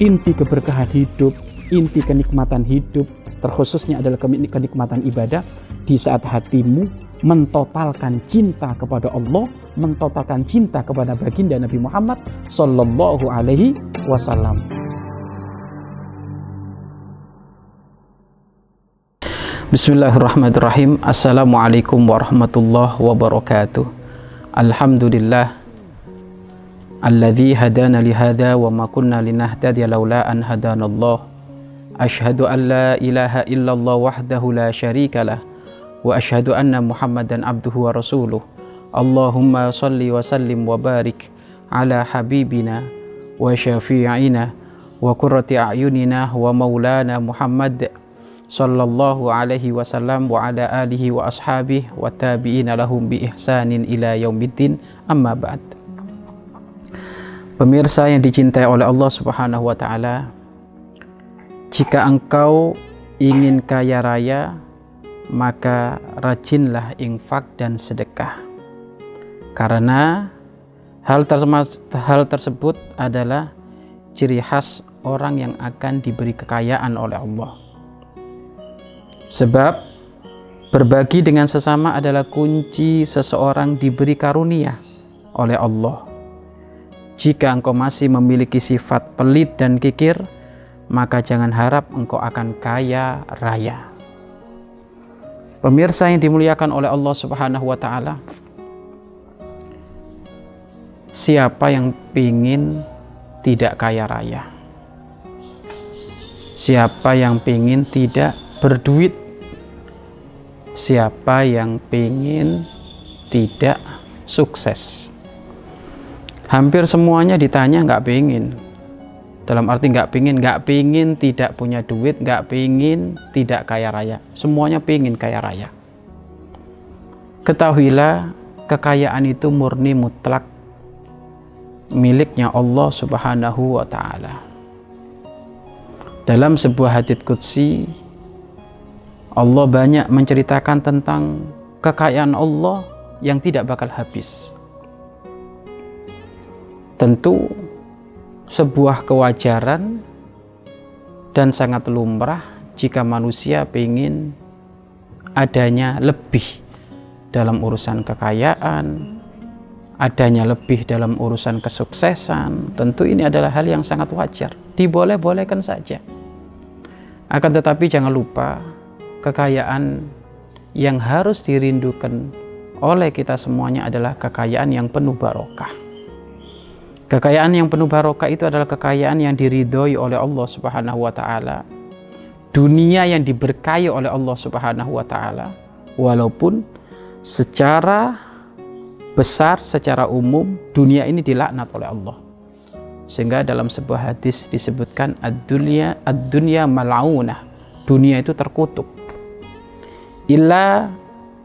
inti keberkahan hidup, inti kenikmatan hidup, terkhususnya adalah kenikmatan ibadah di saat hatimu mentotalkan cinta kepada Allah, mentotalkan cinta kepada baginda Nabi Muhammad Sallallahu Alaihi Wasallam. Bismillahirrahmanirrahim. Assalamualaikum warahmatullahi wabarakatuh. Alhamdulillah الذي هدانا لهذا وما كنا لنهتدي لولا أن هدانا الله. أشهد أن لا إله إلا الله وحده لا شريك له وأشهد أن محمدا عبده ورسوله. اللهم صل وسلم وبارك على حبيبنا وشفيعنا وقرة أعيننا ومولانا محمد صلى الله عليه وسلم وعلى آله وأصحابه والتابعين لهم بإحسان إلى يوم الدين. أما بعد. Pemirsa yang dicintai oleh Allah Subhanahu wa taala jika engkau ingin kaya raya maka rajinlah infak dan sedekah karena hal tersebut, hal tersebut adalah ciri khas orang yang akan diberi kekayaan oleh Allah Sebab berbagi dengan sesama adalah kunci seseorang diberi karunia oleh Allah. Jika engkau masih memiliki sifat pelit dan kikir, maka jangan harap engkau akan kaya raya. Pemirsa yang dimuliakan oleh Allah Subhanahu wa taala, siapa yang ingin tidak kaya raya? Siapa yang ingin tidak berduit siapa yang ingin tidak sukses hampir semuanya ditanya nggak pengen dalam arti nggak pingin nggak pingin tidak punya duit nggak pingin tidak kaya raya. Semuanya pingin kaya raya. Ketahuilah kekayaan itu murni mutlak miliknya Allah subhanahu wa ta'ala. Dalam sebuah hadits qudsi Allah banyak menceritakan tentang kekayaan Allah yang tidak bakal habis. Tentu sebuah kewajaran dan sangat lumrah jika manusia ingin adanya lebih dalam urusan kekayaan, adanya lebih dalam urusan kesuksesan. Tentu ini adalah hal yang sangat wajar, diboleh-bolehkan saja. Akan tetapi jangan lupa kekayaan yang harus dirindukan oleh kita semuanya adalah kekayaan yang penuh barokah. Kekayaan yang penuh barokah itu adalah kekayaan yang diridhoi oleh Allah Subhanahu wa taala. Dunia yang diberkahi oleh Allah Subhanahu wa taala walaupun secara besar secara umum dunia ini dilaknat oleh Allah. Sehingga dalam sebuah hadis disebutkan ad-dunya mal'unah. Dunia itu terkutuk illa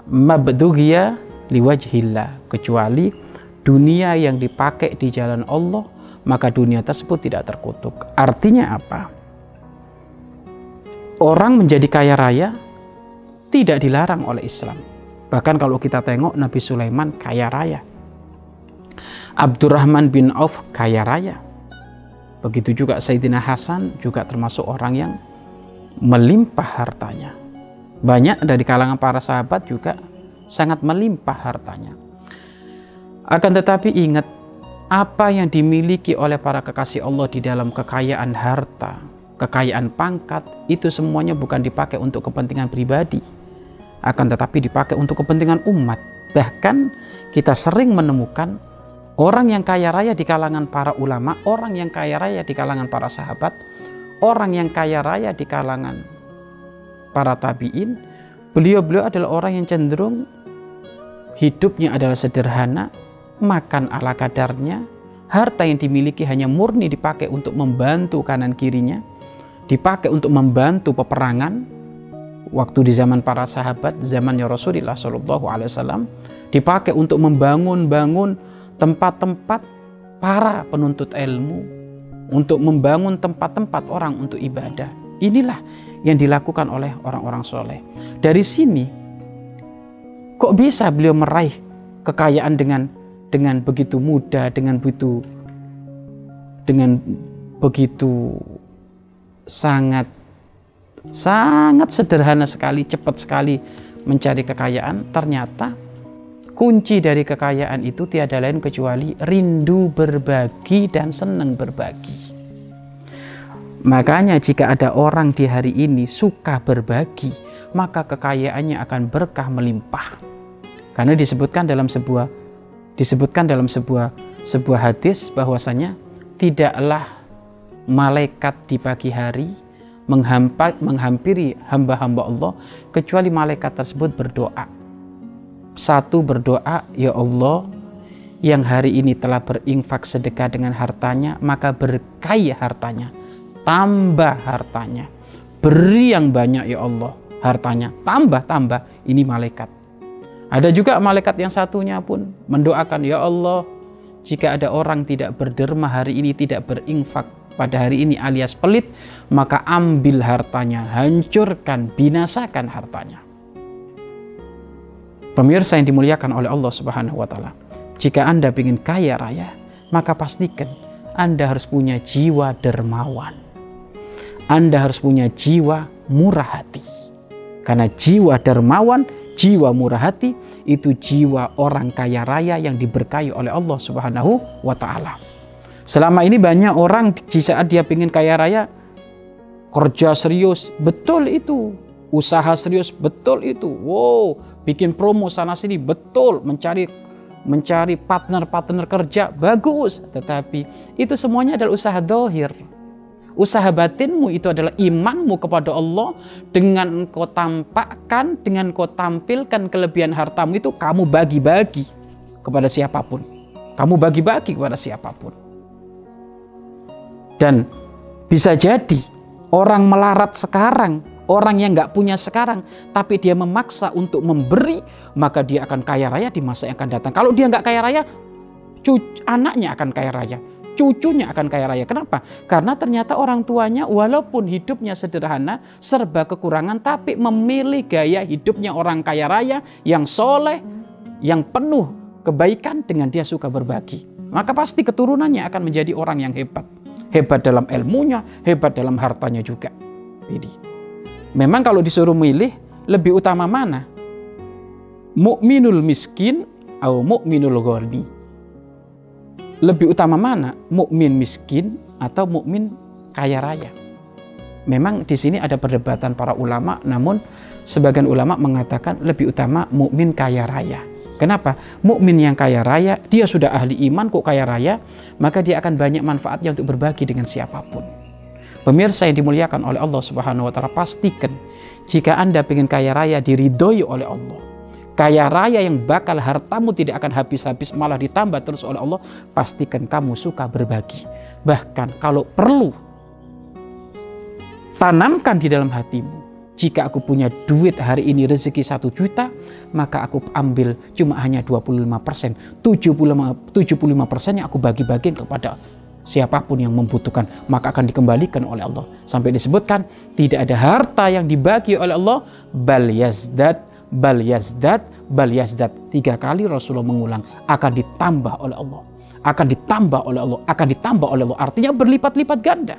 mabdughiya liwajhillah kecuali dunia yang dipakai di jalan Allah maka dunia tersebut tidak terkutuk. Artinya apa? Orang menjadi kaya raya tidak dilarang oleh Islam. Bahkan kalau kita tengok Nabi Sulaiman kaya raya. Abdurrahman bin Auf kaya raya. Begitu juga Sayyidina Hasan juga termasuk orang yang melimpah hartanya. Banyak dari kalangan para sahabat juga sangat melimpah hartanya. Akan tetapi ingat, apa yang dimiliki oleh para kekasih Allah di dalam kekayaan harta, kekayaan pangkat, itu semuanya bukan dipakai untuk kepentingan pribadi, akan tetapi dipakai untuk kepentingan umat. Bahkan kita sering menemukan orang yang kaya raya di kalangan para ulama, orang yang kaya raya di kalangan para sahabat, orang yang kaya raya di kalangan para tabiin, beliau-beliau adalah orang yang cenderung hidupnya adalah sederhana, makan ala kadarnya, harta yang dimiliki hanya murni dipakai untuk membantu kanan kirinya, dipakai untuk membantu peperangan. Waktu di zaman para sahabat, zamannya Rasulullah Shallallahu Alaihi Wasallam, dipakai untuk membangun-bangun tempat-tempat para penuntut ilmu, untuk membangun tempat-tempat orang untuk ibadah. Inilah yang dilakukan oleh orang-orang soleh. Dari sini, kok bisa beliau meraih kekayaan dengan dengan begitu mudah, dengan begitu dengan begitu sangat sangat sederhana sekali, cepat sekali mencari kekayaan, ternyata kunci dari kekayaan itu tiada lain kecuali rindu berbagi dan senang berbagi. Makanya jika ada orang di hari ini suka berbagi, maka kekayaannya akan berkah melimpah. Karena disebutkan dalam sebuah disebutkan dalam sebuah sebuah hadis bahwasanya tidaklah malaikat di pagi hari menghampa, menghampiri hamba-hamba Allah kecuali malaikat tersebut berdoa. Satu berdoa, ya Allah, yang hari ini telah berinfak sedekah dengan hartanya, maka berkaya hartanya, tambah hartanya, beri yang banyak ya Allah hartanya, tambah tambah ini malaikat. Ada juga malaikat yang satunya pun mendoakan ya Allah, jika ada orang tidak berderma hari ini tidak berinfak pada hari ini alias pelit, maka ambil hartanya, hancurkan, binasakan hartanya. Pemirsa yang dimuliakan oleh Allah Subhanahu wa taala. Jika Anda ingin kaya raya, maka pastikan Anda harus punya jiwa dermawan. Anda harus punya jiwa murah hati. Karena jiwa dermawan, jiwa murah hati itu jiwa orang kaya raya yang diberkahi oleh Allah Subhanahu wa taala. Selama ini banyak orang di saat dia ingin kaya raya, kerja serius, betul itu. Usaha serius, betul itu. Wow, bikin promo sana sini, betul. Mencari mencari partner-partner kerja, bagus. Tetapi itu semuanya adalah usaha dohir. Usaha batinmu itu adalah imanmu kepada Allah dengan kau tampakkan, dengan kau tampilkan kelebihan hartamu itu kamu bagi-bagi kepada siapa pun. Kamu bagi-bagi kepada siapa pun. Dan bisa jadi orang melarat sekarang, orang yang nggak punya sekarang, tapi dia memaksa untuk memberi, maka dia akan kaya raya di masa yang akan datang. Kalau dia nggak kaya raya, anaknya akan kaya raya, cucunya akan kaya raya. Kenapa? Karena ternyata orang tuanya walaupun hidupnya sederhana, serba kekurangan, tapi memilih gaya hidupnya orang kaya raya yang soleh, yang penuh kebaikan dengan dia suka berbagi. Maka pasti keturunannya akan menjadi orang yang hebat hebat dalam ilmunya, hebat dalam hartanya juga. Jadi, memang kalau disuruh milih lebih utama mana? Mukminul miskin atau mukminul ghani? Lebih utama mana? Mukmin miskin atau mukmin kaya raya? Memang di sini ada perdebatan para ulama, namun sebagian ulama mengatakan lebih utama mukmin kaya raya. Kenapa? Mukmin yang kaya raya, dia sudah ahli iman kok kaya raya, maka dia akan banyak manfaatnya untuk berbagi dengan siapa pun. Pemirsa yang dimuliakan oleh Allah Subhanahu wa taala, pastikan jika Anda ingin kaya raya diridhoi oleh Allah. Kaya raya yang bakal hartamu tidak akan habis-habis malah ditambah terus oleh Allah, pastikan kamu suka berbagi. Bahkan kalau perlu tanamkan di dalam hatimu jika aku punya duit hari ini rezeki satu juta, maka aku ambil cuma hanya 25 persen. 75, 75 persen yang aku bagi-bagi kepada siapa pun yang membutuhkan, maka akan dikembalikan oleh Allah. Sampai disebutkan, tidak ada harta yang dibagi oleh Allah, bal yazdat, bal yazdat, bal yazdat. Tiga kali Rasulullah mengulang, akan ditambah oleh Allah. Akan ditambah oleh Allah, akan ditambah oleh Allah. Artinya berlipat-lipat ganda.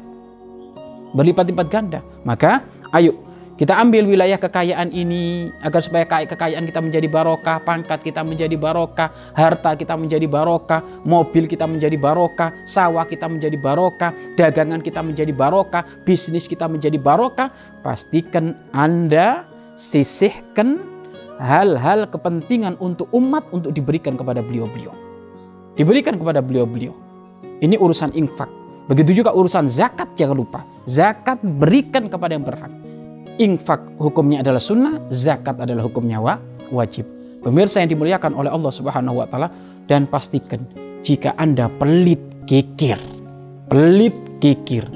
Berlipat-lipat ganda. Maka ayo kita ambil wilayah kekayaan ini agar supaya kekayaan kita menjadi barokah, pangkat kita menjadi barokah, harta kita menjadi barokah, mobil kita menjadi barokah, sawah kita menjadi barokah, dagangan kita menjadi barokah, bisnis kita menjadi barokah. Pastikan Anda sisihkan hal-hal kepentingan untuk umat untuk diberikan kepada beliau-beliau. Diberikan kepada beliau-beliau. Ini urusan infak. Begitu juga urusan zakat jangan lupa. Zakat berikan kepada yang berhak infak hukumnya adalah sunnah, zakat adalah hukumnya wa, wajib. Pemirsa yang dimuliakan oleh Allah Subhanahu wa taala dan pastikan jika Anda pelit kikir, pelit kikir,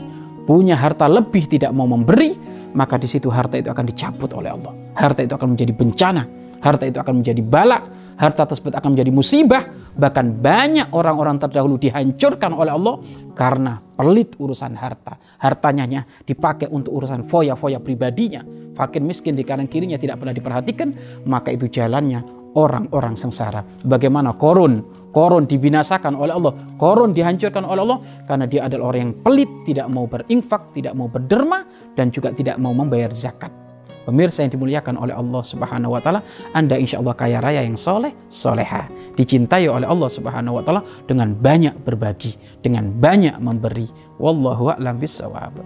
punya harta lebih tidak mau memberi, maka di situ harta itu akan dicabut oleh Allah. Harta itu akan menjadi bencana harta itu akan menjadi balak, harta tersebut akan menjadi musibah, bahkan banyak orang-orang terdahulu dihancurkan oleh Allah karena pelit urusan harta. Hartanya dipakai untuk urusan foya-foya pribadinya. Fakir miskin di kanan kirinya tidak pernah diperhatikan, maka itu jalannya orang-orang sengsara. Bagaimana korun? Korun dibinasakan oleh Allah. Korun dihancurkan oleh Allah karena dia adalah orang yang pelit, tidak mau berinfak, tidak mau berderma, dan juga tidak mau membayar zakat. Pemirsa yang dimuliakan oleh Allah Subhanahu wa taala, Anda insya Allah kaya raya yang soleh, soleha. Dicintai oleh Allah Subhanahu wa taala dengan banyak berbagi, dengan banyak memberi. Wallahu a'lam bishawab.